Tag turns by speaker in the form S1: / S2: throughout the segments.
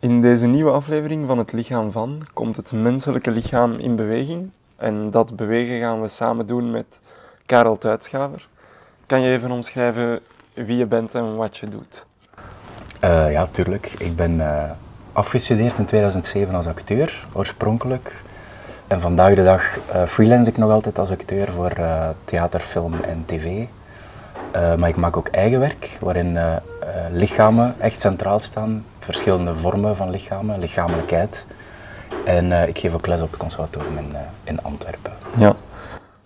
S1: In deze nieuwe aflevering van Het Lichaam van komt het menselijke lichaam in beweging. En dat bewegen gaan we samen doen met Karel Tuitschaver. Kan je even omschrijven wie je bent en wat je doet?
S2: Uh, ja, tuurlijk. Ik ben uh, afgestudeerd in 2007 als acteur, oorspronkelijk. En vandaag de dag uh, freelance ik nog altijd als acteur voor theater, film en tv. Maar ik maak ook eigen werk, waarin lichamen echt centraal staan. Verschillende vormen van lichamen, lichamelijkheid. En ik geef ook les op het conservatorium in, in Antwerpen.
S1: Ja.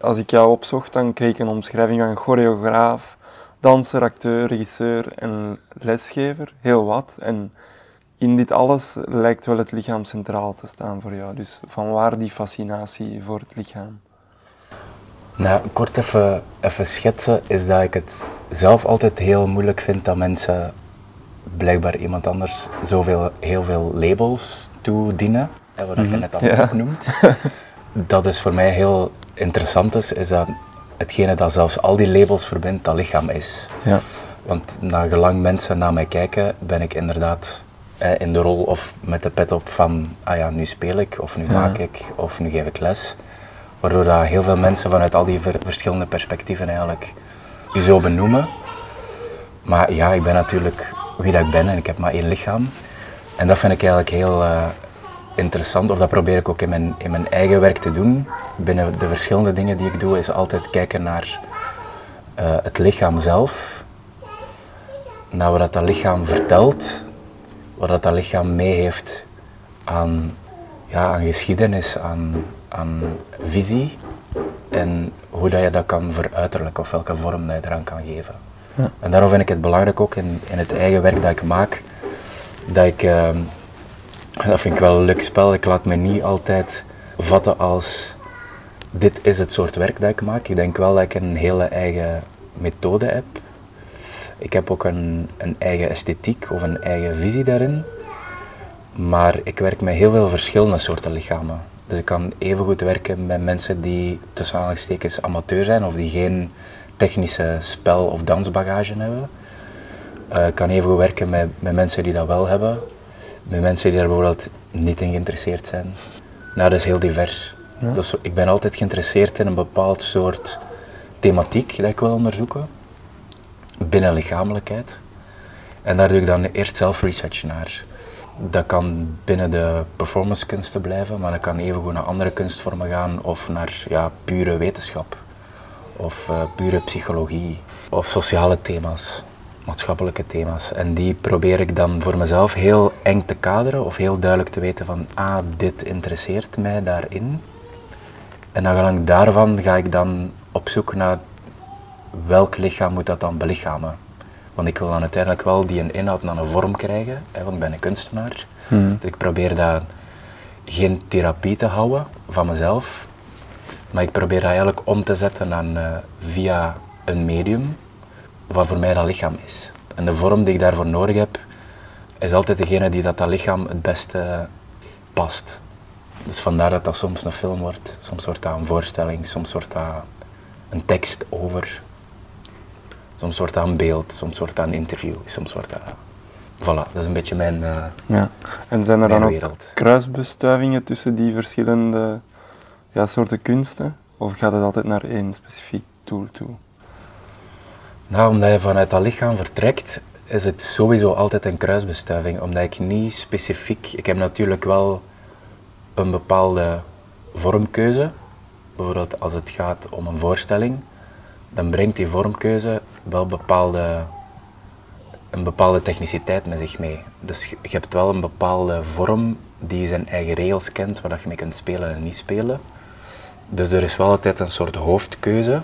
S1: Als ik jou opzocht, dan kreeg ik een omschrijving van choreograaf, danser, acteur, regisseur en lesgever. Heel wat. En in dit alles lijkt wel het lichaam centraal te staan voor jou. Dus van waar die fascinatie voor het lichaam?
S2: Nou, kort even, even schetsen is dat ik het zelf altijd heel moeilijk vind dat mensen blijkbaar iemand anders zoveel, heel veel labels toedienen. Wat mm -hmm. je net al ja. opnoemt. dat is voor mij heel interessant is, is dat hetgene dat zelfs al die labels verbindt, dat lichaam is. Ja. Want na gelang mensen naar mij kijken, ben ik inderdaad eh, in de rol of met de pet op van, ah ja, nu speel ik, of nu maak ik, of nu geef ik les. Waardoor dat heel veel mensen vanuit al die verschillende perspectieven eigenlijk je zo benoemen. Maar ja, ik ben natuurlijk wie dat ik ben en ik heb maar één lichaam. En dat vind ik eigenlijk heel, uh, interessant, of dat probeer ik ook in mijn, in mijn eigen werk te doen. Binnen de verschillende dingen die ik doe, is altijd kijken naar uh, het lichaam zelf. Naar wat dat, dat lichaam vertelt, wat dat, dat lichaam mee heeft aan, ja, aan geschiedenis, aan, aan visie. En hoe dat je dat kan veruiterlijken, of welke vorm dat je eraan kan geven. Ja. En daarom vind ik het belangrijk ook in, in het eigen werk dat ik maak, dat ik... Uh, dat vind ik wel een leuk spel. Ik laat me niet altijd vatten als dit is het soort werk dat ik maak. Ik denk wel dat ik een hele eigen methode heb. Ik heb ook een, een eigen esthetiek of een eigen visie daarin. Maar ik werk met heel veel verschillende soorten lichamen. Dus ik kan even goed werken met mensen die tussen aanhalingstekens amateur zijn of die geen technische spel- of dansbagage hebben. Uh, ik kan even goed werken met, met mensen die dat wel hebben met mensen die daar bijvoorbeeld niet in geïnteresseerd zijn. Nou, dat is heel divers. Dus ik ben altijd geïnteresseerd in een bepaald soort thematiek dat ik wil onderzoeken, binnen lichamelijkheid. En daar doe ik dan eerst zelf research naar. Dat kan binnen de performancekunsten blijven, maar dat kan even naar andere kunstvormen gaan of naar ja, pure wetenschap of uh, pure psychologie of sociale thema's maatschappelijke thema's. En die probeer ik dan voor mezelf heel eng te kaderen of heel duidelijk te weten van, ah, dit interesseert mij daarin. En dan daarvan ga ik dan op zoek naar welk lichaam moet dat dan belichamen. Want ik wil dan uiteindelijk wel die een inhoud naar een vorm krijgen, hè, want ik ben een kunstenaar. Hmm. Dus ik probeer daar geen therapie te houden van mezelf, maar ik probeer dat eigenlijk om te zetten aan, uh, via een medium wat voor mij dat lichaam is. En de vorm die ik daarvoor nodig heb, is altijd degene die dat, dat lichaam het beste past. Dus vandaar dat dat soms een film wordt, soms wordt dat een voorstelling, soms wordt dat een tekst over, soms wordt dat een beeld, soms wordt dat een interview, soms wordt dat... Voilà, dat is een beetje mijn uh, ja.
S1: En zijn er dan ook kruisbestuivingen tussen die verschillende ja, soorten kunsten? Of gaat het altijd naar één specifiek doel toe?
S2: Nou, omdat je vanuit dat lichaam vertrekt, is het sowieso altijd een kruisbestuiving. Omdat ik niet specifiek... Ik heb natuurlijk wel een bepaalde vormkeuze. Bijvoorbeeld als het gaat om een voorstelling, dan brengt die vormkeuze wel bepaalde, een bepaalde techniciteit met zich mee. Dus je hebt wel een bepaalde vorm die zijn eigen regels kent, waar je mee kunt spelen en niet spelen. Dus er is wel altijd een soort hoofdkeuze.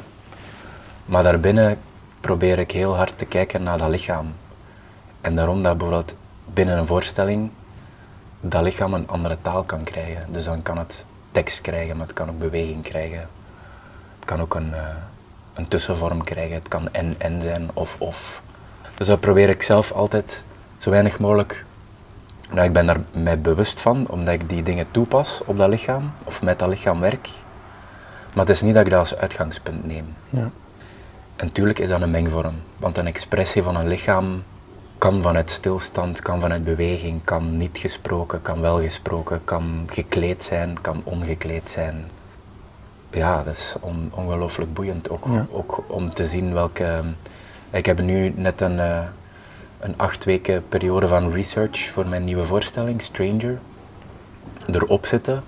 S2: Maar daarbinnen probeer ik heel hard te kijken naar dat lichaam. En daarom dat bijvoorbeeld binnen een voorstelling dat lichaam een andere taal kan krijgen. Dus dan kan het tekst krijgen, maar het kan ook beweging krijgen. Het kan ook een, uh, een tussenvorm krijgen, het kan en-en zijn of of. Dus daar probeer ik zelf altijd zo weinig mogelijk. Nou, ik ben daar mij bewust van, omdat ik die dingen toepas op dat lichaam, of met dat lichaam werk. Maar het is niet dat ik dat als uitgangspunt neem. Ja. En natuurlijk is dat een mengvorm, want een expressie van een lichaam kan vanuit stilstand, kan vanuit beweging, kan niet gesproken, kan wel gesproken, kan gekleed zijn, kan ongekleed zijn. Ja, dat is on, ongelooflijk boeiend ook, ook om te zien welke. Ik heb nu net een, uh, een acht weken periode van research voor mijn nieuwe voorstelling, Stranger, erop zitten.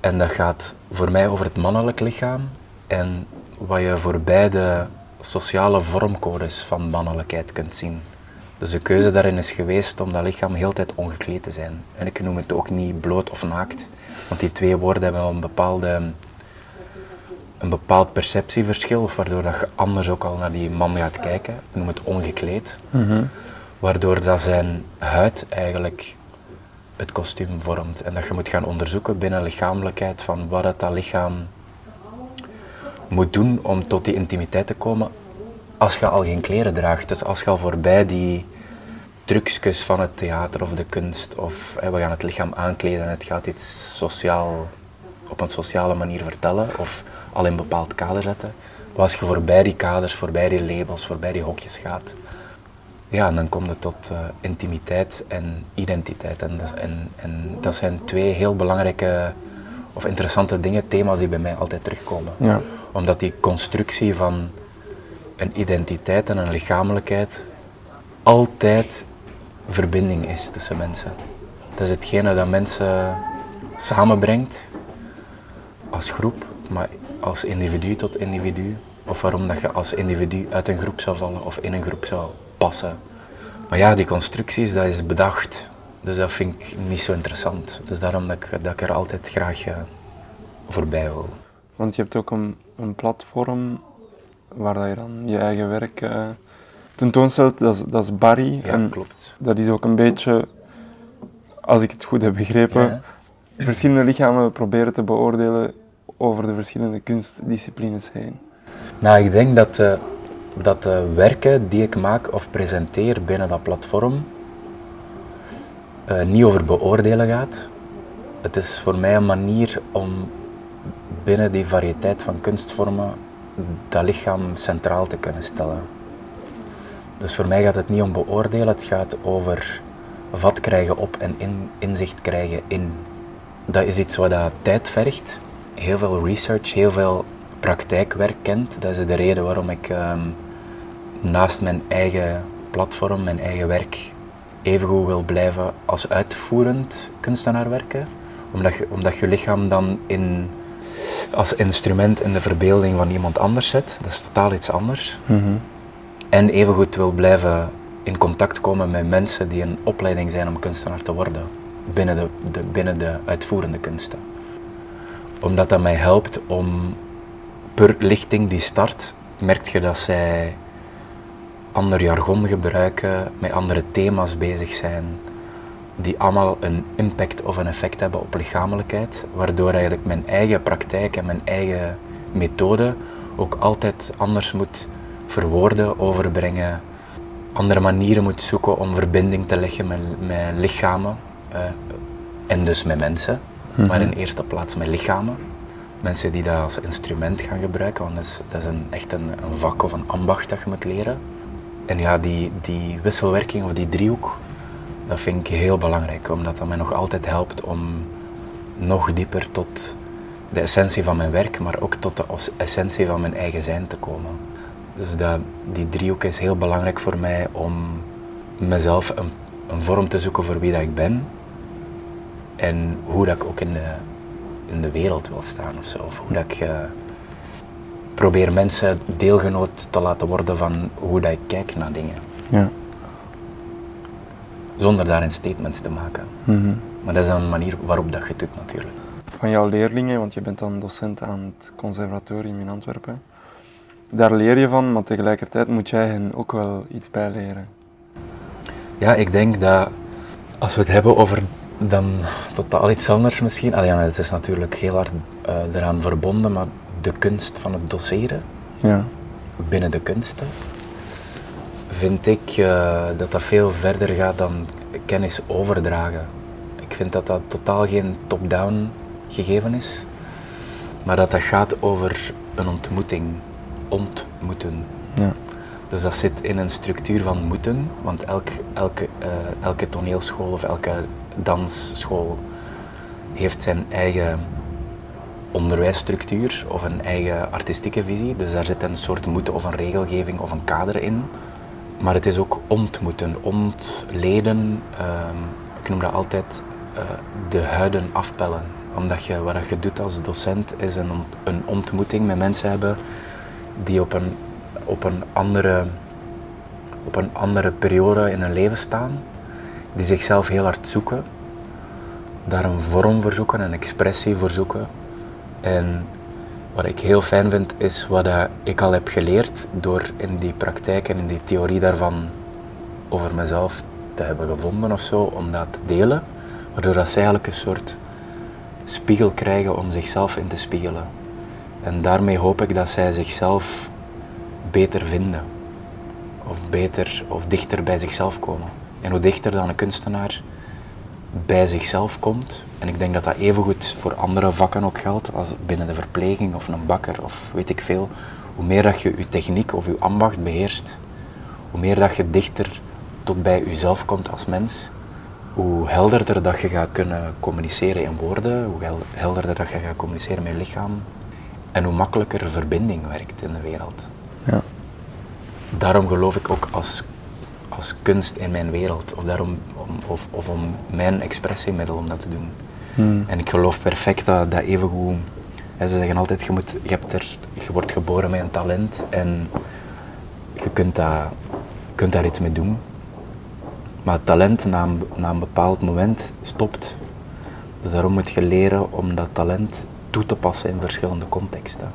S2: En dat gaat voor mij over het mannelijk lichaam en wat je voorbij de sociale vormcodes van mannelijkheid kunt zien. Dus de keuze daarin is geweest om dat lichaam heel tijd ongekleed te zijn. En ik noem het ook niet bloot of naakt, want die twee woorden hebben wel een, bepaalde, een bepaald perceptieverschil, waardoor dat je anders ook al naar die man gaat kijken. Ik noem het ongekleed.
S1: Mhm.
S2: Waardoor dat zijn huid eigenlijk het kostuum vormt. En dat je moet gaan onderzoeken binnen lichamelijkheid van wat het dat lichaam moet doen om tot die intimiteit te komen als je al geen kleren draagt. Dus als je al voorbij die trucjes van het theater of de kunst, of we gaan het lichaam aankleden en het gaat iets sociaal, op een sociale manier vertellen, of al in een bepaald kader zetten. Maar als je voorbij die kaders, voorbij die labels, voorbij die hokjes gaat, ja, dan kom je tot uh, intimiteit en identiteit. En, en, en dat zijn twee heel belangrijke of interessante dingen, thema's die bij mij altijd terugkomen.
S1: Ja.
S2: Omdat die constructie van een identiteit en een lichamelijkheid altijd verbinding is tussen mensen. Dat is hetgene dat mensen samenbrengt als groep, maar als individu tot individu. Of waarom dat je als individu uit een groep zou vallen of in een groep zou passen. Maar ja, die constructies, dat is bedacht. Dus dat vind ik niet zo interessant. Dus daarom dat ik, dat ik er altijd graag uh, voorbij wil.
S1: Want je hebt ook een, een platform waar dat je dan je eigen werk uh, tentoonstelt. Dat is, dat is Barry.
S2: Ja, en klopt.
S1: Dat is ook een beetje, als ik het goed heb begrepen, verschillende lichamen proberen te beoordelen over de verschillende kunstdisciplines heen.
S2: Nou, ik denk dat, uh, dat de werken die ik maak of presenteer binnen dat platform uh, niet over beoordelen gaat. Het is voor mij een manier om binnen die variëteit van kunstvormen dat lichaam centraal te kunnen stellen. Dus voor mij gaat het niet om beoordelen, het gaat over vat krijgen op en in, inzicht krijgen in. Dat is iets wat dat tijd vergt, heel veel research, heel veel praktijkwerk kent. Dat is de reden waarom ik ehm, naast mijn eigen platform, mijn eigen werk, evengoed wil blijven als uitvoerend kunstenaar werken. Omdat je, omdat je lichaam dan in als instrument in de verbeelding van iemand anders zet. Dat is totaal iets anders.
S1: Mm -hmm.
S2: En evengoed wil blijven in contact komen met mensen die een opleiding zijn om kunstenaar te worden. Binnen de, de, binnen de uitvoerende kunsten. Omdat dat mij helpt om per lichting die start, merk je dat zij ander jargon gebruiken, met andere thema's bezig zijn, die allemaal een impact of een effect hebben op lichamelijkheid, waardoor eigenlijk mijn eigen praktijk en mijn eigen methode ook altijd anders moet verwoorden, overbrengen, andere manieren moet zoeken om verbinding te leggen met, met lichamen uh, en dus met mensen, maar in eerste plaats met lichamen. Mensen die dat als instrument gaan gebruiken, want dat is, dat is een, echt een, een vak of een ambacht dat je moet leren. En ja, die, die wisselwerking of die driehoek, dat vind ik heel belangrijk, omdat dat mij nog altijd helpt om nog dieper tot de essentie van mijn werk, maar ook tot de essentie van mijn eigen zijn te komen. Dus dat, die driehoek is heel belangrijk voor mij om mezelf een, een vorm te zoeken voor wie dat ik ben en hoe dat ik ook in de, in de wereld wil staan of zo. Of hoe dat ik uh, probeer mensen deelgenoot te laten worden van hoe dat ik kijk naar dingen.
S1: Ja
S2: zonder daarin statements te maken.
S1: Mhm.
S2: Maar dat is een manier waarop dat je het doet natuurlijk.
S1: Van jouw leerlingen, want je bent dan docent aan het conservatorium in Antwerpen, daar leer je van, maar tegelijkertijd moet jij hen ook wel iets bijleren.
S2: Ja, ik denk dat als we het hebben over dan totaal iets anders misschien, ah ja, het is natuurlijk heel hard uh, eraan verbonden, maar de kunst van het doseren
S1: ja.
S2: binnen de kunsten vind ik uh, dat dat veel verder gaat dan kennis overdragen. Ik vind dat dat totaal geen top-down gegeven is, maar dat dat gaat over een ontmoeting, ontmoeten.
S1: Ja.
S2: Dus dat zit in een structuur van moeten, want elk, elke, uh, elke toneelschool of elke dansschool heeft zijn eigen onderwijsstructuur of een eigen artistieke visie. Dus daar zit een soort moeten of een regelgeving of een kader in. Maar het is ook ontmoeten, ontleden. Uh, ik noem dat altijd uh, de huiden afpellen. Omdat je, wat je doet als docent is een, een ontmoeting met mensen hebben die op een, op een, andere, op een andere periode in hun leven staan. Die zichzelf heel hard zoeken. Daar een vorm voor zoeken, een expressie voor zoeken. En wat ik heel fijn vind, is wat ik al heb geleerd door in die praktijk en in die theorie daarvan over mezelf te hebben gevonden of zo, om dat te delen. Waardoor dat zij eigenlijk een soort spiegel krijgen om zichzelf in te spiegelen. En daarmee hoop ik dat zij zichzelf beter vinden. Of beter of dichter bij zichzelf komen. En hoe dichter dan een kunstenaar bij zichzelf komt, en ik denk dat dat evengoed voor andere vakken ook geldt, als binnen de verpleging of een bakker of weet ik veel, hoe meer dat je je techniek of je ambacht beheerst, hoe meer dat je dichter tot bij jezelf komt als mens, hoe helderder dat je gaat kunnen communiceren in woorden, hoe helderder dat je gaat communiceren met je lichaam en hoe makkelijker verbinding werkt in de wereld. Ja. Daarom geloof ik ook als, als kunst in mijn wereld, of, daarom, om, of, of om mijn expressiemiddel om dat te doen. Hmm. En ik geloof perfect dat, dat evengoed... Ze zeggen altijd, je, moet, je, hebt er, je wordt geboren met een talent en je kunt, dat, kunt daar iets mee doen. Maar het talent na een, na een bepaald moment stopt. Dus daarom moet je leren om dat talent toe te passen in verschillende contexten.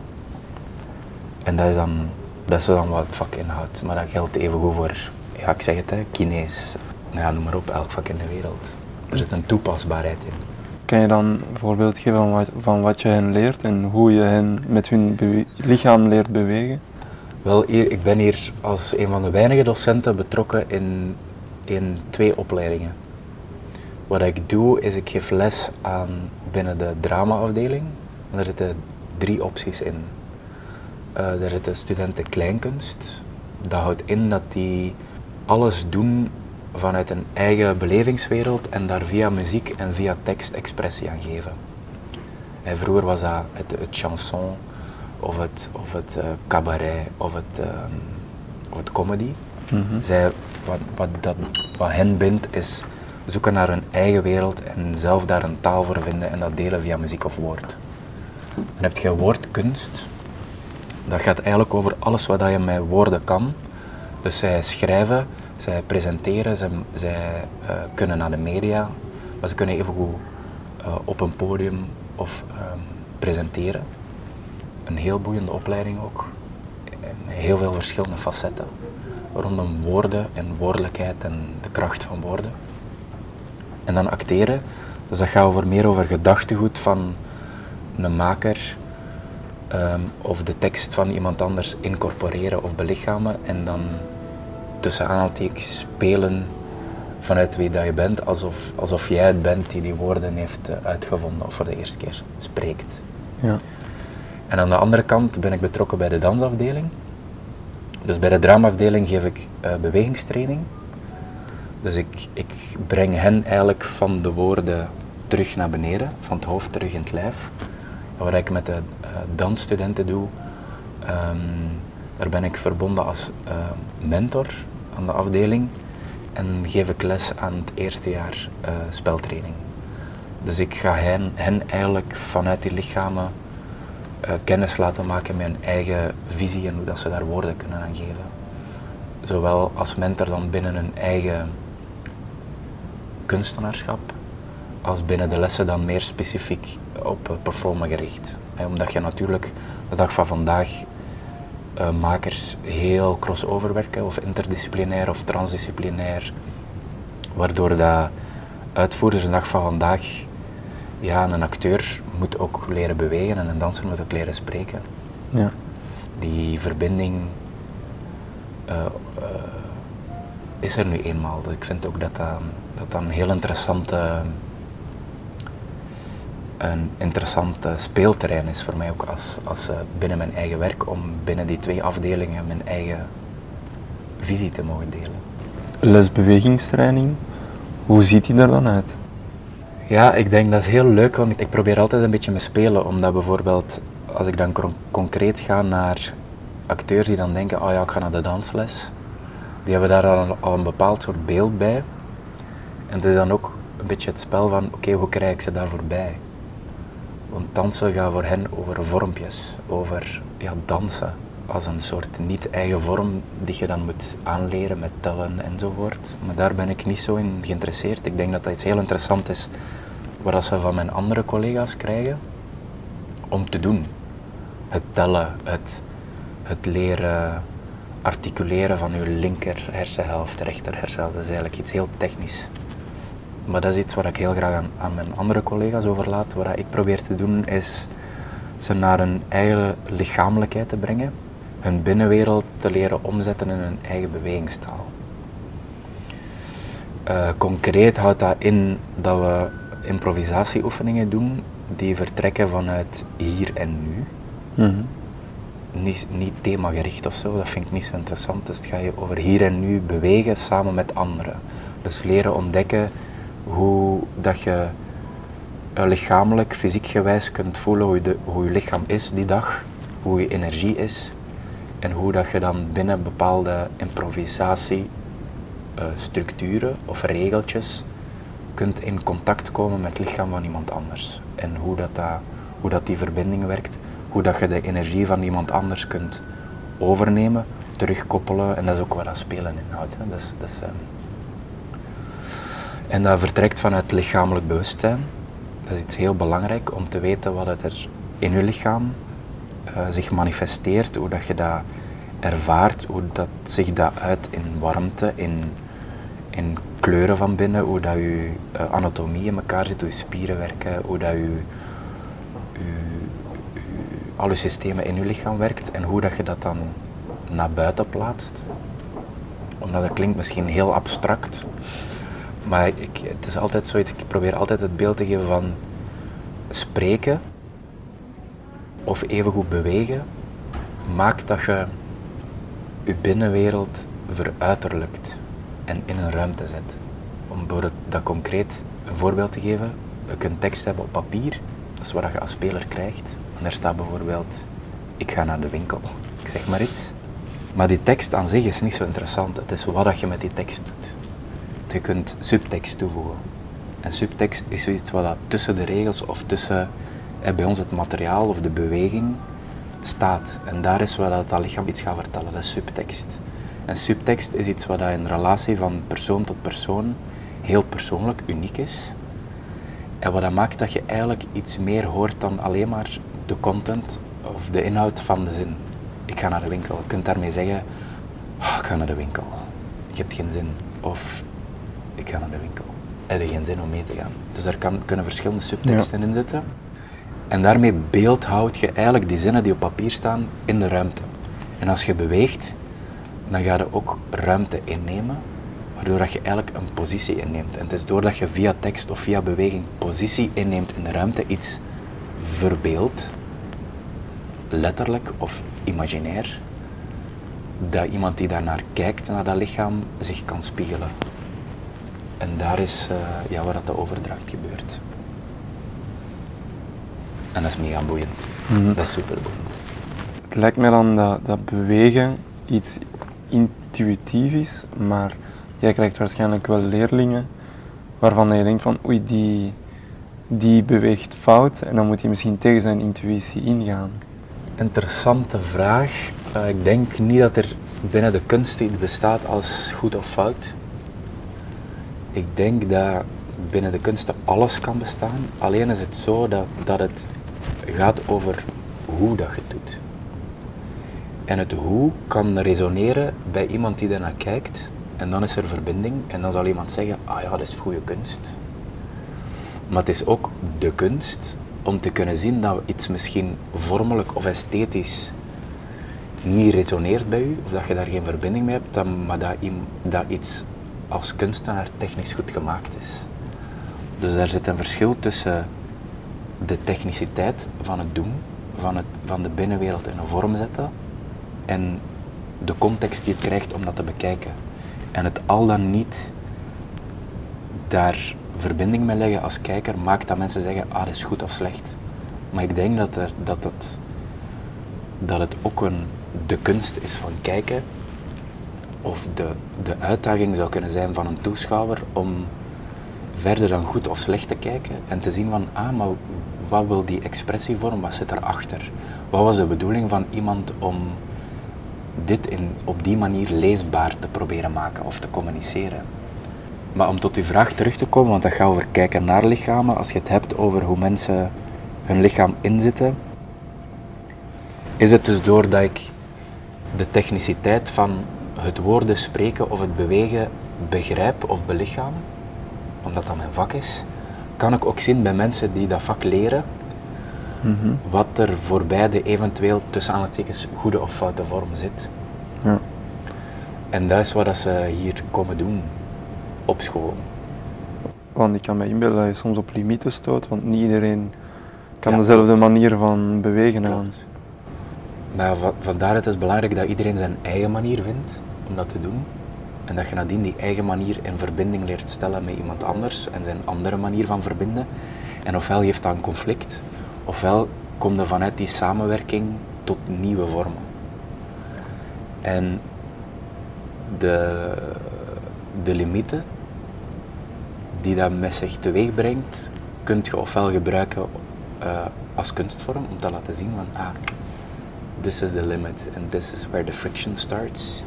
S2: En dat is dan, dat is dan wat het vak inhoudt. Maar dat geldt even goed voor, ja, ik zeg het, hè, kinees. Ja, noem maar op, elk vak in de wereld. Er zit een toepasbaarheid in.
S1: Kan je dan een voorbeeld geven van wat, van wat je hen leert en hoe je hen met hun lichaam leert bewegen?
S2: Wel, hier, ik ben hier als een van de weinige docenten betrokken in, in twee opleidingen. Wat ik doe is ik geef les aan binnen de dramaafdeling. Daar zitten drie opties in. Uh, daar zitten studenten kleinkunst. Dat houdt in dat die alles doen vanuit een eigen belevingswereld en daar via muziek en via tekst expressie aan geven. En vroeger was dat het, het chanson of het, of het uh, cabaret of het, uh, of het comedy. Mm Zij, wat, wat, dat, wat hen bindt is zoeken naar hun eigen wereld en zelf daar een taal voor vinden en dat delen via muziek of woord. Dan heb je woordkunst. Dat gaat eigenlijk over alles wat je met woorden kan. Dus zij schrijven zij presenteren, zij, zij uh, kunnen naar de media, maar ze kunnen evengoed uh, op een podium of um, presenteren. Een heel boeiende opleiding ook. Heel veel verschillende facetten rondom woorden en woordelijkheid en de kracht van woorden. En dan acteren, dus dat gaat over meer over gedachtegoed van een maker um, of de tekst van iemand anders incorporeren of belichamen en dan tussen aanhalingstekens spelen vanuit wie dat je bent, alsof, alsof jij het bent die die woorden heeft uh, uitgevonden of voor de eerste keer spreekt. Ja. En aan de andere kant ben ik betrokken bij de dansafdeling. Dus bij de dramaafdeling geef ik uh, bewegingstraining. Dus ik, ik breng hen eigenlijk van de woorden terug naar beneden, van het hoofd terug in het lijf. Wat ik met de uh, dansstudenten doe, um, daar ben ik verbonden als mentor aan de afdeling en geef ik les aan het eerste jaar uh, speltraining. Dus ik ga hen, eigenlijk vanuit die lichamen kennis laten maken met hun eigen visie en hoe dat ze daar woorden kunnen aan geven. Zowel als mentor dan binnen hun eigen kunstenaarschap, als binnen de lessen dan meer specifiek op uh, performen gericht. omdat je natuurlijk de dag van vandaag uh, makers heel crossover werken, of interdisciplinair of transdisciplinair, waardoor dat uitvoerders de dag van vandaag, ja, een acteur moet ook leren bewegen en een danser moet ook leren spreken. Ja. Die verbinding uh, uh, is er nu eenmaal. Dus ik vind ook dat dat, dat, dat een heel interessante een interessant speelterrein is voor mij ook als, als binnen mijn eigen werk om binnen die twee afdelingen mijn eigen visie te mogen delen.
S1: Lesbewegingstraining, hoe ziet die er dan uit?
S2: Ja, ik denk dat is heel leuk, want ik probeer altijd een beetje me spelen, omdat bijvoorbeeld als ik dan concreet ga naar acteurs die dan denken, oh ja, ik ga naar de dansles, die hebben daar al, al een bepaald soort beeld bij. En het is dan ook een beetje het spel van, oké, hoe krijg ik ze daarvoor bij? Want dansen gaat voor hen over vormpjes, over ja, dansen als een soort niet-eigen vorm die je dan moet aanleren met tellen enzovoort. Maar daar ben ik niet zo in geïnteresseerd. Ik denk dat dat iets heel interessant is wat ze van mijn andere collega's krijgen om te doen. Het tellen, het, het leren articuleren van uw linker hersenhelft, rechter hersenhelft, dat is eigenlijk iets heel technisch. Maar dat is iets wat ik heel graag aan, aan mijn andere collega's overlaat. Wat ik probeer te doen is ze naar hun eigen lichamelijkheid te brengen, hun binnenwereld te leren omzetten in hun eigen bewegingstaal. Uh, concreet houdt dat in dat we improvisatieoefeningen doen die vertrekken vanuit hier en nu. Mm niet, niet themagericht of zo, dat vind ik niet zo interessant. Dus het gaat je over hier en nu bewegen samen met anderen. Dus leren ontdekken hoe dat je lichamelijk, fysiek gewijs kunt voelen hoe je, lichaam is die dag, hoe je energie is en hoe dat je dan binnen bepaalde improvisatiestructuren uh, of regeltjes kunt in contact komen met het lichaam van iemand anders. En hoe dat, dat, hoe dat die verbinding werkt, hoe dat je de energie van iemand anders kunt overnemen, terugkoppelen en dat is ook wat dat spelen inhoudt. Hè. Dat is, dat is, um, en dat vertrekt vanuit lichamelijk bewustzijn. Dat is iets heel belangrijk om te weten wat er in je lichaam uh, zich manifesteert, hoe dat je dat ervaart, hoe dat zich dat uit in warmte, in, in kleuren van binnen, hoe dat je uh, anatomie in elkaar zit, hoe je spieren werken, hoe dat je, al je systemen in je lichaam werkt en hoe dat je dat dan naar buiten plaatst. Omdat dat klinkt misschien heel abstract, maar het is altijd zoiets, ik probeer altijd het beeld te geven van spreken of evengoed bewegen, maakt dat je je binnenwereld veruiterlijkt en in een ruimte zet. Om bijvoorbeeld dat concreet een voorbeeld te geven, je kunt tekst hebben op papier, dat is wat je als speler krijgt. En daar staat bijvoorbeeld, ik ga naar de winkel, ik zeg maar iets. Maar die tekst aan zich is niet zo interessant, het is wat je met die tekst doet. Je kunt subtekst toevoegen. En subtekst is zoiets wat tussen de regels of tussen eh, bij ons het materiaal of de beweging staat. En daar is waar dat, lichaam iets gaat vertellen, dat is subtekst. En subtekst is iets wat in relatie van persoon tot persoon heel persoonlijk, uniek is. En wat dat maakt dat je eigenlijk iets meer hoort dan alleen maar de content of de inhoud van de zin. Ik ga naar de winkel. Je kunt daarmee zeggen, oh, ik ga naar de winkel. Je hebt geen zin. Of ik ga naar de winkel. Heb je geen zin om mee te gaan. Dus daar kan, kunnen verschillende subteksten in zitten. En daarmee beeldhoud je eigenlijk die zinnen die op papier staan in de ruimte. En als je beweegt, dan ga je ook ruimte innemen, waardoor dat je eigenlijk een positie inneemt. En het is doordat je via tekst of via beweging positie inneemt in de ruimte, iets verbeeldt, letterlijk of imaginair, dat iemand die daarnaar kijkt, naar dat lichaam, zich kan spiegelen. En daar is uh, ja, waar dat de overdracht gebeurt. En dat is mega boeiend. Mm Dat is super boeiend.
S1: Het lijkt me dan dat, dat bewegen iets intuïtief is, maar jij krijgt waarschijnlijk wel leerlingen waarvan je denkt van oei, die, die beweegt fout en dan moet hij misschien tegen zijn intuïtie ingaan.
S2: Interessante vraag. Uh, ik denk niet dat er binnen de kunst iets bestaat als goed of fout. Ik denk dat binnen de kunsten alles kan bestaan. Alleen is het zo dat, dat het gaat over hoe dat je het doet. En het hoe kan resoneren bij iemand die daarnaar kijkt. En dan is er verbinding en dan zal iemand zeggen, ah ja, dat is goede kunst. Maar het is ook de kunst om te kunnen zien dat iets misschien vormelijk of esthetisch niet resoneert bij u, of dat je daar geen verbinding mee hebt, maar dat, dat iets als kunstenaar technisch goed gemaakt is. Dus daar zit een verschil tussen de techniciteit van het doen, van, het, van de binnenwereld in een vorm zetten, en de context die het krijgt om dat te bekijken. En het al dan niet daar verbinding mee leggen als kijker maakt dat mensen zeggen, ah, dat is goed of slecht. Maar ik denk dat, er, dat, het, dat het ook een, de kunst is van kijken, of de, de uitdaging zou kunnen zijn van een toeschouwer om verder dan goed of slecht te kijken en te zien van, ah, maar wat wil die expressievorm, wat zit erachter? Wat was de bedoeling van iemand om dit in, op die manier leesbaar te proberen maken of te communiceren? Maar om tot uw vraag terug te komen, want dat gaat over kijken naar lichamen, als je het hebt over hoe mensen hun lichaam inzitten, is het dus doordat ik de techniciteit van het woorden spreken of het bewegen begrijp of belichaam, omdat dat mijn vak is, kan ik ook zien bij mensen die dat vak leren,
S1: Mhm.
S2: wat er voor beide eventueel tussen aanhalingstekens goede of foute vorm zit.
S1: Ja.
S2: En dat is wat dat ze hier komen doen op school.
S1: Want ik kan me inbeelden dat je soms op limieten stoot, want niet iedereen kan
S2: Ja,
S1: dezelfde
S2: klopt.
S1: manier van bewegen aan.
S2: Maar va- vandaar het is belangrijk dat iedereen zijn eigen manier vindt om dat te doen. En dat je nadien die eigen manier in verbinding leert stellen met iemand anders en zijn andere manier van verbinden. En ofwel heeft dat een conflict, ofwel komt er vanuit die samenwerking tot nieuwe vormen. En de, de limieten die dat met zich teweeg brengt, kunt je ofwel gebruiken eh, als kunstvorm om te laten zien van ah, this is the limit and this is where the friction starts.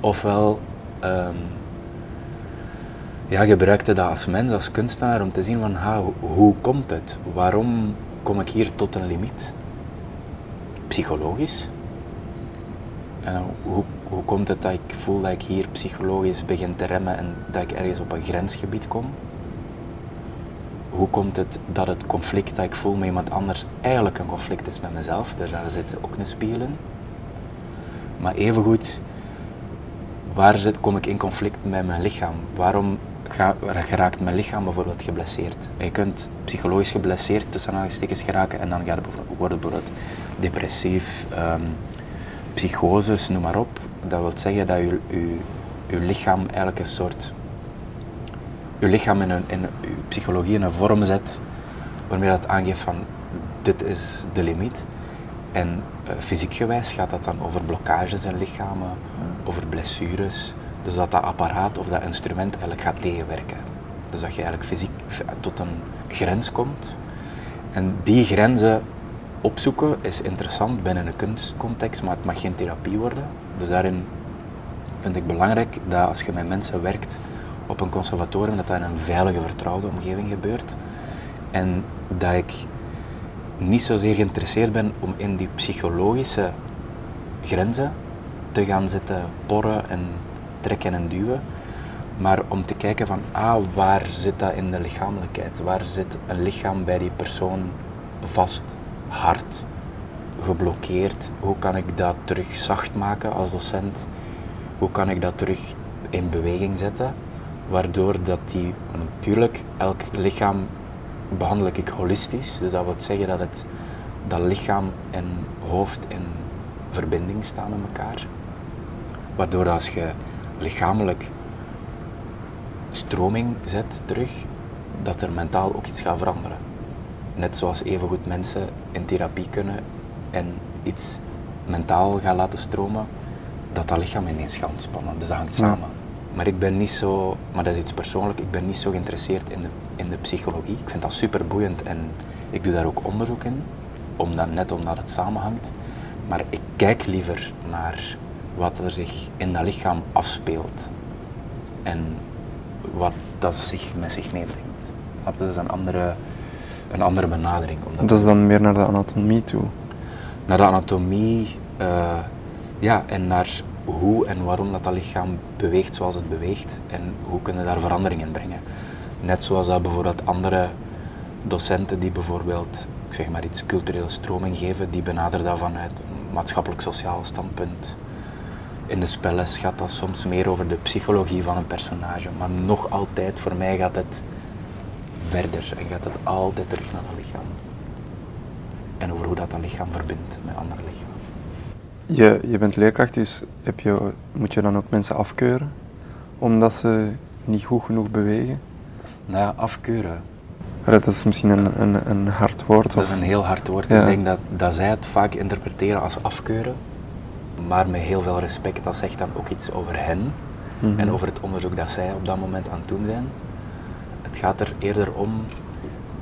S2: Ofwel ehm ja, gebruikte dat als mens, als kunstenaar, om te zien van ha, hoe komt het? Waarom kom ik hier tot een limiet? Psychologisch. En hoe, hoe komt het dat ik voel dat ik hier psychologisch begin te remmen en dat ik ergens op een grensgebied kom? Hoe komt het dat het conflict dat ik voel met iemand anders eigenlijk een conflict is met mezelf? Daar zit ook een spiegel in. Maar evengoed, waar zit, kom ik in conflict met mijn lichaam? Waarom ga, geraakt mijn lichaam bijvoorbeeld geblesseerd? Je kunt psychologisch geblesseerd tussen aanhalingstekens geraken en dan gaat het bijvoorbeeld, wordt het bijvoorbeeld depressief, psychoses, noem maar op. Dat wil zeggen dat je, je, je lichaam eigenlijk een soort je lichaam in, een, in je psychologie in een vorm zet waarmee dat aangeeft van dit is de limiet. En uh, fysiek gewijs gaat dat dan over blokkages in lichamen, over blessures. Dus dat dat apparaat of dat instrument eigenlijk gaat tegenwerken. Dus dat je eigenlijk fysiek tot een grens komt. En die grenzen opzoeken is interessant binnen een kunstcontext, maar het mag geen therapie worden. Dus daarin vind ik belangrijk dat als je met mensen werkt op een conservatorium, dat dat in een veilige, vertrouwde omgeving gebeurt. En dat ik niet zozeer geïnteresseerd ben om in die psychologische grenzen te gaan zitten porren en trekken en duwen, maar om te kijken van, ah, waar zit dat in de lichamelijkheid? Waar zit een lichaam bij die persoon vast, hard, geblokkeerd? Hoe kan ik dat terug zacht maken als docent? Hoe kan ik dat terug in beweging zetten? Waardoor dat die, natuurlijk, elk lichaam behandel ik holistisch. Dus dat wil zeggen dat, het, dat lichaam en hoofd in verbinding staan met elkaar. Waardoor als je lichamelijk stroming zet terug, dat er mentaal ook iets gaat veranderen. Net zoals evengoed mensen in therapie kunnen en iets mentaal gaan laten stromen, dat dat lichaam ineens gaat ontspannen. Dus dat hangt samen. Maar ik ben niet zo, maar dat is iets persoonlijk, ik ben niet zo geïnteresseerd in de, in de psychologie. Ik vind dat super boeiend en ik doe daar ook onderzoek in, omdat, net omdat het samenhangt. Maar ik kijk liever naar wat er zich in dat lichaam afspeelt en wat dat zich met zich meebrengt. Snap je? Dat is een andere, een andere benadering.
S1: Omdat dat is dan meer naar de anatomie toe?
S2: Naar de anatomie, uh, ja, en naar hoe en waarom dat, dat lichaam beweegt zoals het beweegt en hoe kunnen daar verandering in brengen. Net zoals dat bijvoorbeeld andere docenten die bijvoorbeeld, ik zeg maar iets, culturele stroming geven, die benaderen dat vanuit een maatschappelijk-sociaal standpunt. In de spelles gaat dat soms meer over de psychologie van een personage, maar nog altijd, voor mij gaat het verder en gaat het altijd terug naar het lichaam. En over hoe dat dat lichaam verbindt met andere lichamen.
S1: Je, je bent leerkracht, dus heb je, moet je dan ook mensen afkeuren omdat ze niet goed genoeg bewegen?
S2: Nou ja, afkeuren.
S1: Dat is misschien een, een, een hard woord.
S2: Dat is een heel hard woord.
S1: Ja.
S2: Ik denk dat, dat zij het vaak interpreteren als afkeuren. Maar met heel veel respect, dat zegt dan ook iets over hen.
S1: Mhm.
S2: En over het onderzoek dat zij op dat moment aan het doen zijn. Het gaat er eerder om,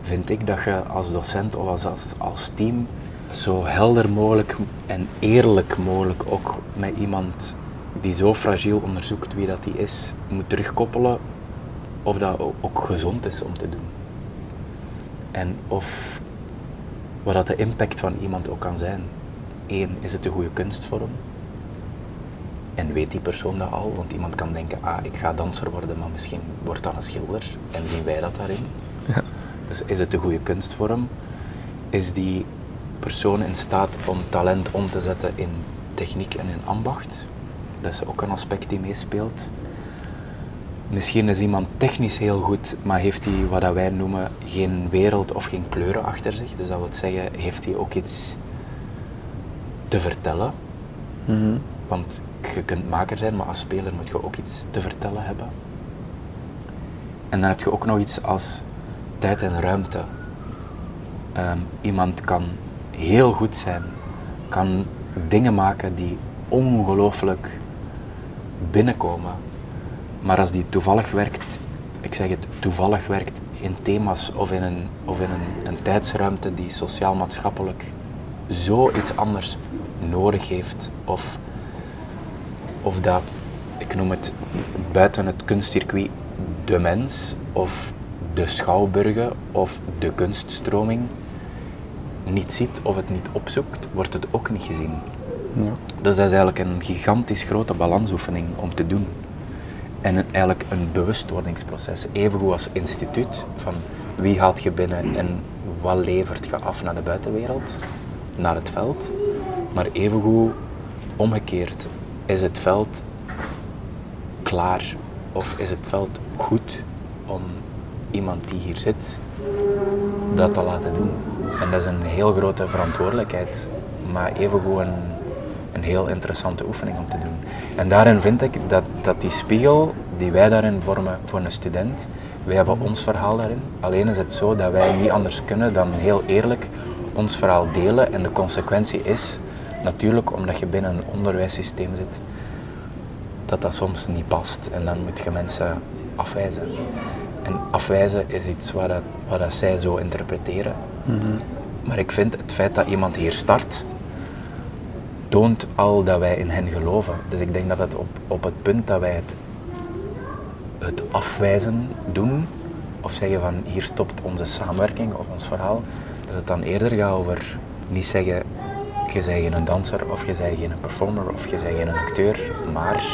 S2: vind ik, dat je als docent of als, als, als team zo helder mogelijk en eerlijk mogelijk ook met iemand die zo fragiel onderzoekt wie dat die is, moet terugkoppelen of dat ook gezond is om te doen. En of wat dat de impact van iemand ook kan zijn. Eén, is het een goede kunstvorm? En weet die persoon dat al? Want iemand kan denken, ah, ik ga danser worden, maar misschien wordt dat een schilder. En zien wij dat daarin?
S1: Ja.
S2: Dus is het een goede kunstvorm? Is die persoon in staat om talent om te zetten in techniek en in ambacht? Dat is ook een aspect die meespeelt. Misschien is iemand technisch heel goed, maar heeft hij wat dat wij noemen geen wereld of geen kleuren achter zich. Dus dat wil zeggen, heeft hij ook iets te vertellen.
S1: Mhm.
S2: Want je kunt maker zijn, maar als speler moet je ook iets te vertellen hebben. En dan heb je ook nog iets als tijd en ruimte. Ehm, iemand kan heel goed zijn, kan dingen maken die ongelooflijk binnenkomen. Maar als die toevallig werkt, ik zeg het, toevallig werkt in thema's of in een, of in een, tijdsruimte die sociaal-maatschappelijk zoiets anders nodig heeft, of, of dat, ik noem het buiten het kunstcircuit, de mens of de schouwburgen of de kunststroming niet ziet of het niet opzoekt, wordt het ook niet gezien.
S1: Ja.
S2: Dus dat is eigenlijk een gigantisch grote balansoefening om te doen. En een, eigenlijk een bewustwordingsproces, evengoed als instituut, van wie haalt je binnen en wat levert je af naar de buitenwereld, naar het veld. Maar evengoed omgekeerd, is het veld klaar of is het veld goed om iemand die hier zit dat te laten doen. En dat is een heel grote verantwoordelijkheid, maar evengoed een, een heel interessante oefening om te doen. En daarin vind ik dat, dat die spiegel die wij daarin vormen voor een student, wij hebben ons verhaal daarin. Alleen is het zo dat wij niet anders kunnen dan heel eerlijk ons verhaal delen. En de consequentie is natuurlijk, omdat je binnen een onderwijssysteem zit, dat dat soms niet past. En dan moet je mensen afwijzen. En afwijzen is iets wat, dat, wat zij zo interpreteren. Maar ik vind het feit dat iemand hier start, toont al dat wij in hen geloven. Dus ik denk dat het op, op het punt dat wij het, het afwijzen doen, of zeggen van hier stopt onze samenwerking of ons verhaal, dat het dan eerder gaat over niet zeggen je bent geen danser of je bent geen performer of je bent geen acteur, maar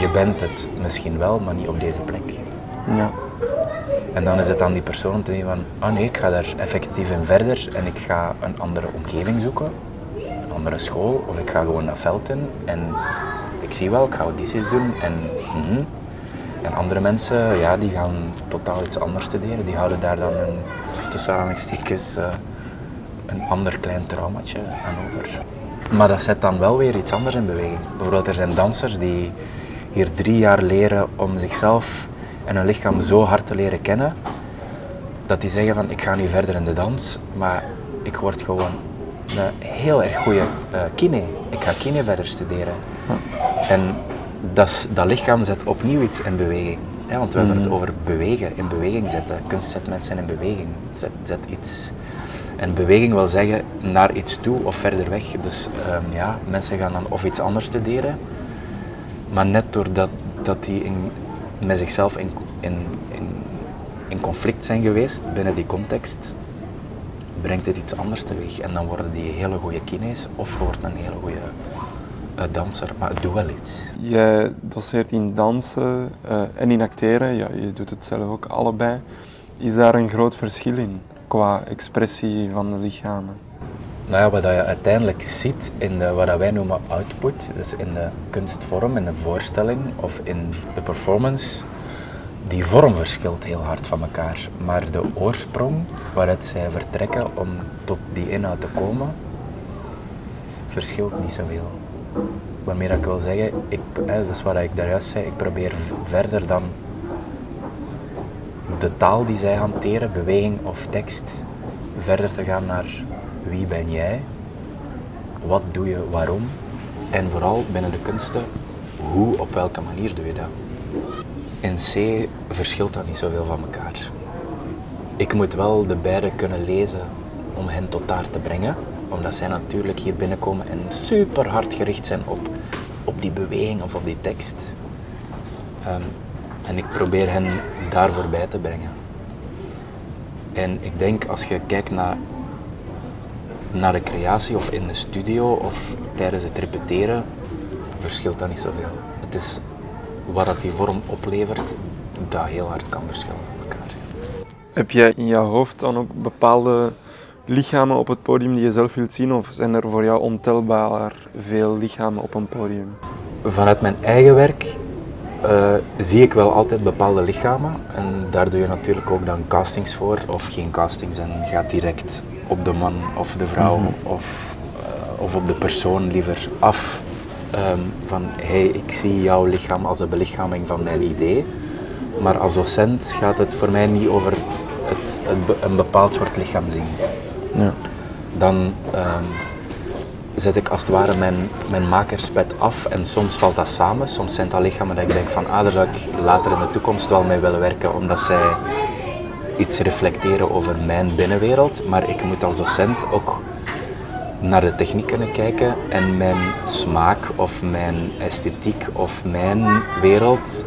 S2: je bent het misschien wel, maar niet op deze plek.
S1: Ja.
S2: En dan is het aan die persoon te denken van, oh nee, ik ga daar effectief in verder en ik ga een andere omgeving zoeken, een andere school, of ik ga gewoon dat veld in en ik zie wel, ik ga audities doen en mhm. En andere mensen, ja, die gaan totaal iets anders studeren, die houden daar dan een, tussen aanhalingstekens, eh, een ander klein traumatje aan over. Maar dat zet dan wel weer iets anders in beweging. Bijvoorbeeld, er zijn dansers die hier drie jaar leren om zichzelf en hun lichaam zo hard te leren kennen, dat die zeggen van ik ga nu verder in de dans, maar ik word gewoon een heel erg goede eh, kine. Ik ga kine verder studeren. En dat, dat lichaam zet opnieuw iets in beweging. Hè, want we hebben het
S1: Mhm.
S2: over bewegen, in beweging zetten. Kunst zet mensen in beweging. Zet, zet iets. En beweging wil zeggen naar iets toe of verder weg. Dus ehm, ja, mensen gaan dan of iets anders studeren, maar net doordat dat die in, met zichzelf in, in, in, in conflict zijn geweest binnen die context, brengt het iets anders teweeg. En dan worden die hele goede kines of je wordt een hele goede eh, danser. Maar doet wel iets.
S1: Jij doseert in dansen eh, en in acteren, ja, je doet het zelf ook allebei. Is daar een groot verschil in qua expressie van de lichamen?
S2: Nou ja, wat je uiteindelijk ziet in de, wat wij noemen output, dus in de kunstvorm, in de voorstelling of in de performance, die vorm verschilt heel hard van elkaar. Maar de oorsprong waaruit zij vertrekken om tot die inhoud te komen, verschilt niet zoveel. Waarmee ik wil zeggen, ik, hè, dat is wat ik daar juist zei, ik probeer verder dan de taal die zij hanteren, beweging of tekst, verder te gaan naar wie ben jij, wat doe je, waarom en vooral binnen de kunsten, hoe, op welke manier doe je dat. In C verschilt dat niet zoveel van elkaar. Ik moet wel de beide kunnen lezen om hen tot daar te brengen, omdat zij natuurlijk hier binnenkomen en super hard gericht zijn op, op die beweging of op die tekst. Ehm, en ik probeer hen daar voorbij te brengen. En ik denk als je kijkt naar, naar de creatie of in de studio of tijdens het repeteren, verschilt dat niet zoveel. Het is wat dat die vorm oplevert, dat heel hard kan verschillen van elkaar.
S1: Heb jij in jouw hoofd dan ook bepaalde lichamen op het podium die je zelf wilt zien? Of zijn er voor jou ontelbaar veel lichamen op een podium?
S2: Vanuit mijn eigen werk uh, zie ik wel altijd bepaalde lichamen. En daar doe je natuurlijk ook dan castings voor, of geen castings en gaat direct op de man of de vrouw mm -hmm. of, uh, of op de persoon liever af. Um, van hey, ik zie jouw lichaam als een belichaming van mijn idee. Maar als docent gaat het voor mij niet over het, het, een bepaald soort lichaam zien. Ja. Dan um, zet ik als het ware mijn, mijn makerspet af en soms valt dat samen. Soms zijn dat lichamen dat ik denk van ah, daar zou ik later in de toekomst wel mee willen werken, omdat zij iets reflecteren over mijn binnenwereld. Maar ik moet als docent ook naar de techniek kunnen kijken en mijn smaak of mijn esthetiek of mijn wereld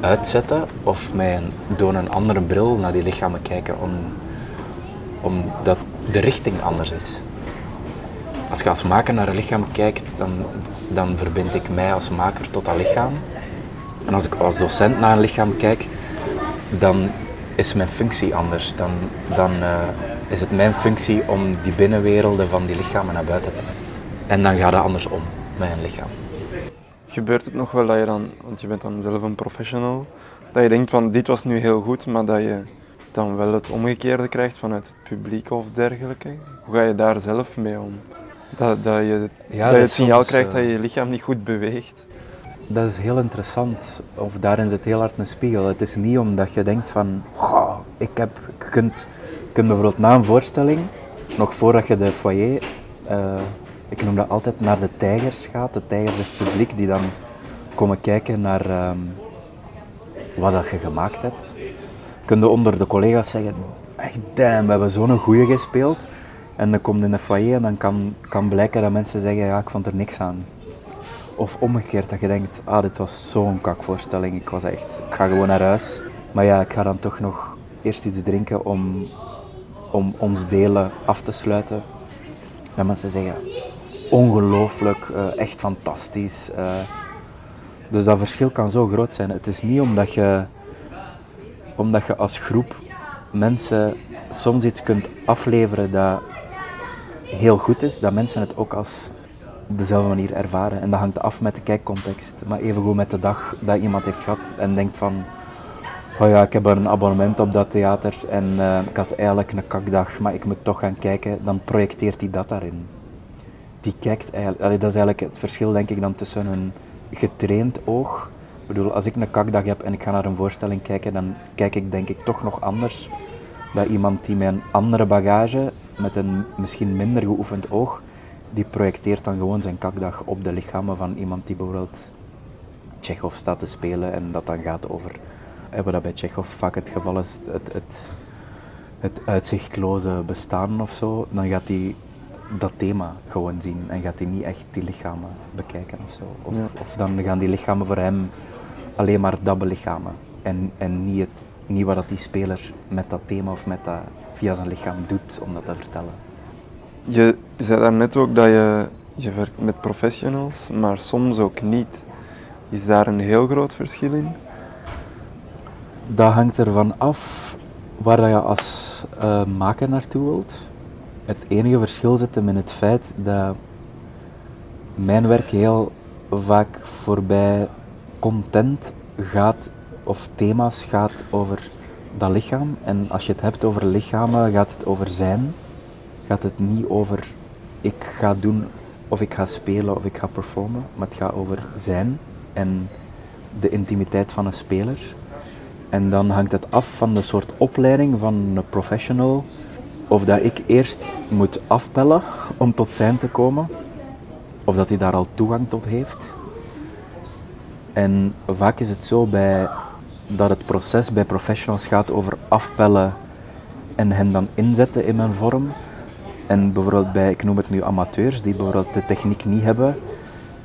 S2: uitzetten of mijn, door een andere bril naar die lichamen kijken om, omdat de richting anders is. Als je als maker naar een lichaam kijkt, dan, dan verbind ik mij als maker tot dat lichaam. En als ik als docent naar een lichaam kijk, dan is mijn functie anders. Dan, dan uh, is het mijn functie om die binnenwerelden van die lichamen naar buiten te brengen. En dan gaat het andersom met een lichaam.
S1: Gebeurt het nog wel dat je dan, want je bent dan zelf een professional, dat je denkt van dit was nu heel goed, maar dat je dan wel het omgekeerde krijgt vanuit het publiek of dergelijke? Hoe ga je daar zelf mee om? Dat, dat je, ja, dat je het signaal krijgt dat je je lichaam niet goed beweegt.
S2: Dat is heel interessant. Of daarin zit heel hard een spiegel. Het is niet omdat je denkt van, goh, ik heb, je kunt, je kunt bijvoorbeeld na een voorstelling, nog voordat je de foyer, uh, ik noem dat altijd, naar de tijgers gaat. De tijgers is het publiek die dan komen kijken naar um, wat dat je gemaakt hebt. Kun je onder de collega's zeggen, echt damn, we hebben zo'n goeie gespeeld. En dan komt in de foyer en dan kan, kan blijken dat mensen zeggen, ja, ik vond er niks aan. Of omgekeerd, dat je denkt, ah, dit was zo'n kakvoorstelling, ik was echt, ik ga gewoon naar huis. Maar ja, ik ga dan toch nog eerst iets drinken om, om ons delen af te sluiten. Dat mensen zeggen, ongelooflijk, uh, echt fantastisch. Uh, dus dat verschil kan zo groot zijn. Het is niet omdat je, omdat je als groep mensen soms iets kunt afleveren dat heel goed is, dat mensen het ook als dezelfde manier ervaren. En dat hangt af met de kijkcontext, maar evengoed met de dag dat iemand heeft gehad en denkt van, oh ja, ik heb een abonnement op dat theater en uh, ik had eigenlijk een kakdag, maar ik moet toch gaan kijken, dan projecteert hij dat daarin. Die kijkt eigenlijk, dat is eigenlijk het verschil denk ik dan tussen een getraind oog. Ik bedoel, als ik een kakdag heb en ik ga naar een voorstelling kijken, dan kijk ik denk ik toch nog anders dan iemand die met een andere bagage met een misschien minder geoefend oog, die projecteert dan gewoon zijn kakdag op de lichamen van iemand die bijvoorbeeld Tsjechov staat te spelen en dat dan gaat over, hebben dat bij Tsjechov vaak het geval is, het, het, het uitzichtloze bestaan of zo, dan gaat hij dat thema gewoon zien en gaat hij niet echt die lichamen bekijken of zo. Of, of dan gaan die lichamen voor hem alleen maar dat belichamen en, en niet, het, niet wat dat die speler met dat thema of met dat via zijn lichaam doet om dat te vertellen.
S1: Je zei daarnet ook dat je, je werkt met professionals, maar soms ook niet. Is daar een heel groot verschil in?
S2: Dat hangt ervan af waar je als uh, maker naartoe wilt. Het enige verschil zit hem in het feit dat mijn werk heel vaak voorbij content gaat of thema's gaat over dat lichaam. En als je het hebt over lichamen, gaat het over zijn. Gaat het niet over ik ga doen of ik ga spelen of ik ga performen, maar het gaat over zijn en de intimiteit van een speler. En dan hangt het af van de soort opleiding van een professional, of dat ik eerst moet afpellen om tot zijn te komen, of dat hij daar al toegang tot heeft. En vaak is het zo bij, dat het proces bij professionals gaat over afpellen en hen dan inzetten in mijn vorm. En bijvoorbeeld bij, ik noem het nu amateurs, die bijvoorbeeld de techniek niet hebben,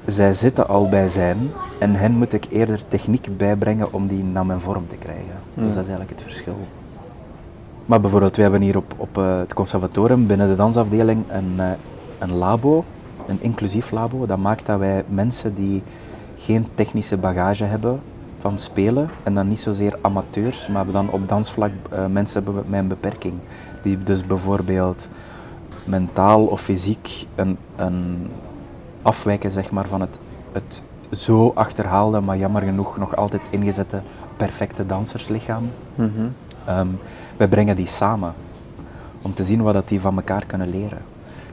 S2: zij zitten al bij zijn en hen moet ik eerder techniek bijbrengen om die naar mijn vorm te krijgen. Dus dat is eigenlijk het verschil. Maar bijvoorbeeld, we hebben hier op, op eh, het conservatorium binnen de dansafdeling een, eh, een labo, een inclusief labo. Dat maakt dat wij mensen die geen technische bagage hebben van spelen, en dan niet zozeer amateurs, maar dan op dansvlak uh, mensen hebben met een beperking. Die dus bijvoorbeeld mentaal of fysiek een, een afwijken zeg maar, van het, het zo achterhaalde, maar jammer genoeg nog altijd ingezette perfecte danserslichaam. Mm wij brengen die samen om te zien wat dat die van elkaar kunnen leren.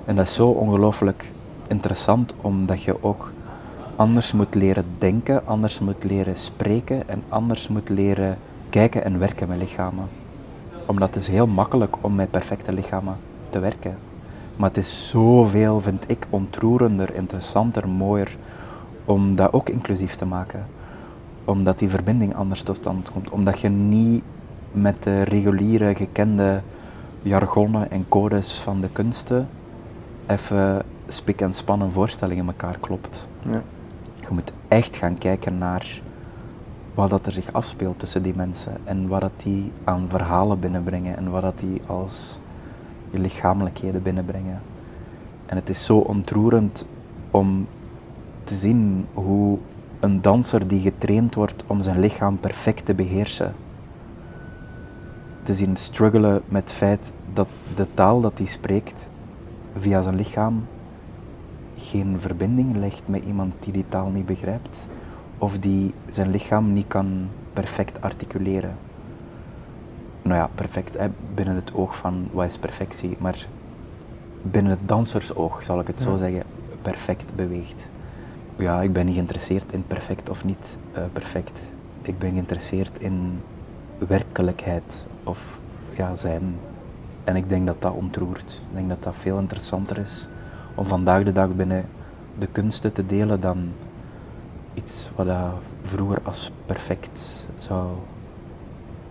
S2: En dat is zo ongelooflijk interessant omdat je ook anders moet leren denken, anders moet leren spreken en anders moet leren kijken en werken met lichamen. Omdat het is heel makkelijk om met perfecte lichamen te werken. Maar het is zoveel, vind ik, ontroerender, interessanter, mooier om dat ook inclusief te maken. Omdat die verbinding anders tot stand komt. Omdat je niet met de reguliere, gekende jargonnen en codes van de kunsten even spik en span een voorstelling in elkaar klopt. Ja. Je moet echt gaan kijken naar wat dat er zich afspeelt tussen die mensen en wat dat die aan verhalen binnenbrengen en wat dat die als lichamelijkheden binnenbrengen. En het is zo ontroerend om te zien hoe een danser die getraind wordt om zijn lichaam perfect te beheersen, te zien struggelen met het feit dat de taal dat hij spreekt via zijn lichaam geen verbinding legt met iemand die die taal niet begrijpt of die zijn lichaam niet kan perfect articuleren. Nou ja, perfect hè, binnen het oog van wat is perfectie, maar binnen het dansersoog zal ik het zo zeggen, perfect beweegt. Ja, ik ben niet geïnteresseerd in perfect of niet uh, perfect. Ik ben geïnteresseerd in werkelijkheid of ja, zijn. En ik denk dat dat ontroert. Ik denk dat dat veel interessanter is om vandaag de dag binnen de kunsten te delen dan iets wat dat vroeger als perfect zou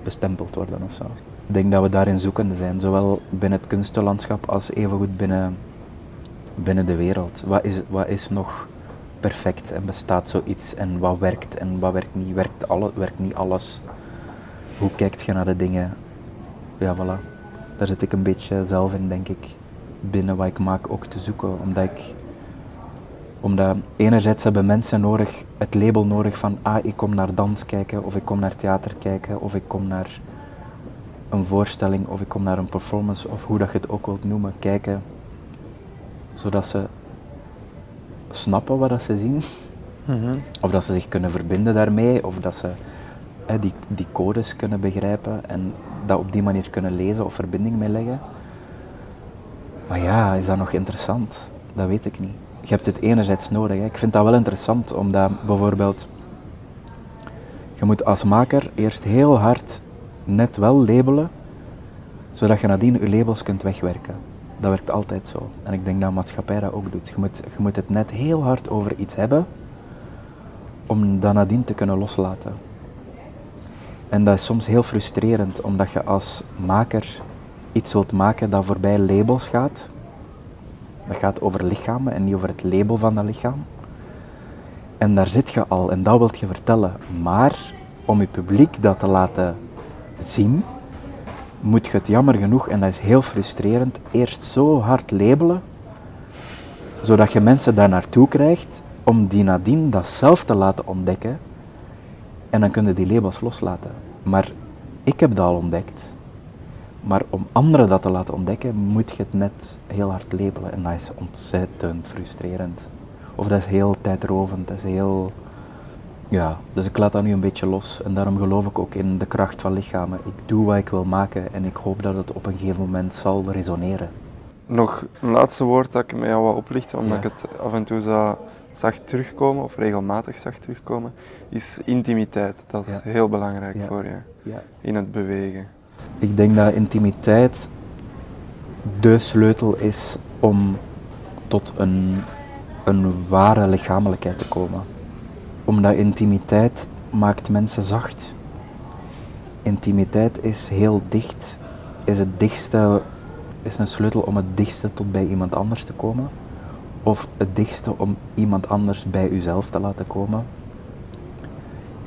S2: bestempeld worden of zo. Ik denk dat we daarin zoekende zijn, zowel binnen het kunstenlandschap als evengoed binnen, binnen de wereld. Wat is, wat is nog perfect en bestaat zoiets en wat werkt en wat werkt niet? Werkt, alle, werkt niet alles? Hoe kijkt je naar de dingen? Ja, voilà. Daar zit ik een beetje zelf in, denk ik, binnen wat ik maak ook te zoeken. Omdat ik omdat enerzijds hebben mensen nodig, het label nodig van ah, ik kom naar dans kijken, of ik kom naar theater kijken, of ik kom naar een voorstelling, of ik kom naar een performance, of hoe dat je het ook wilt noemen, kijken. Zodat ze snappen wat dat ze zien. Mhm. Of dat ze zich kunnen verbinden daarmee, of dat ze die, die codes kunnen begrijpen en dat op die manier kunnen lezen of verbinding mee leggen. Maar ja, is dat nog interessant? Dat weet ik niet. Je hebt het enerzijds nodig. Ik vind dat wel interessant, omdat bijvoorbeeld je moet als maker eerst heel hard net wel labelen, zodat je nadien je labels kunt wegwerken. Dat werkt altijd zo. En ik denk dat maatschappij dat ook doet. Je moet, je moet het net heel hard over iets hebben, om dat nadien te kunnen loslaten. En dat is soms heel frustrerend, omdat je als maker iets wilt maken dat voorbij labels gaat. Dat gaat over lichamen en niet over het label van dat lichaam. En daar zit je al en dat wilt je vertellen. Maar om je publiek dat te laten zien, moet je het jammer genoeg, en dat is heel frustrerend, eerst zo hard labelen, zodat je mensen daar naartoe krijgt om die nadien dat zelf te laten ontdekken en dan kunnen die labels loslaten. Maar ik heb dat al ontdekt. Maar om anderen dat te laten ontdekken, moet je het net heel hard labelen. En dat is ontzettend frustrerend. Of dat is heel tijdrovend, dat is heel... Ja, dus ik laat dat nu een beetje los. En daarom geloof ik ook in de kracht van lichamen. Ik doe wat ik wil maken en ik hoop dat het op een gegeven moment zal resoneren.
S1: Nog een laatste woord dat ik met jou wil oplichten, omdat
S2: Ja.
S1: ik het af en toe zag terugkomen, of regelmatig zag terugkomen, is intimiteit. Dat is
S2: Ja.
S1: heel belangrijk
S2: Ja.
S1: voor je
S2: Ja.
S1: in het bewegen.
S2: Ik denk dat intimiteit de sleutel is om tot een, een ware lichamelijkheid te komen. Omdat intimiteit maakt mensen zacht. Intimiteit is heel dicht, is het dichtste, is een sleutel om het dichtste tot bij iemand anders te komen. Of het dichtste om iemand anders bij uzelf te laten komen.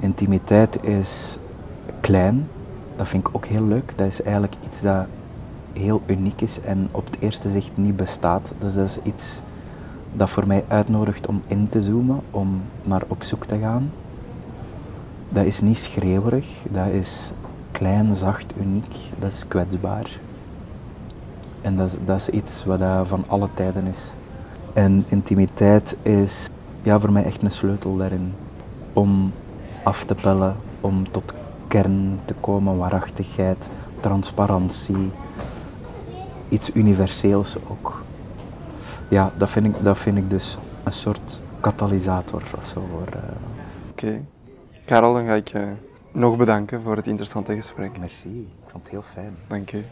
S2: Intimiteit is klein, dat vind ik ook heel leuk. Dat is eigenlijk iets dat heel uniek is en op het eerste zicht niet bestaat. Dus dat is iets dat voor mij uitnodigt om in te zoomen, om naar op zoek te gaan. Dat is niet schreeuwerig, dat is klein, zacht, uniek, dat is kwetsbaar. En dat is, dat is iets wat van alle tijden is. En intimiteit is ja, voor mij echt een sleutel daarin. Om af te pellen, om tot kern te komen, waarachtigheid, transparantie, iets universeels ook. Ja, dat vind ik, dat vind ik dus een soort katalysator of zo voor. eh,
S1: Oké. Karel, dan ga ik je nog bedanken voor het interessante gesprek.
S2: Merci, ik vond het heel fijn.
S1: Dank je.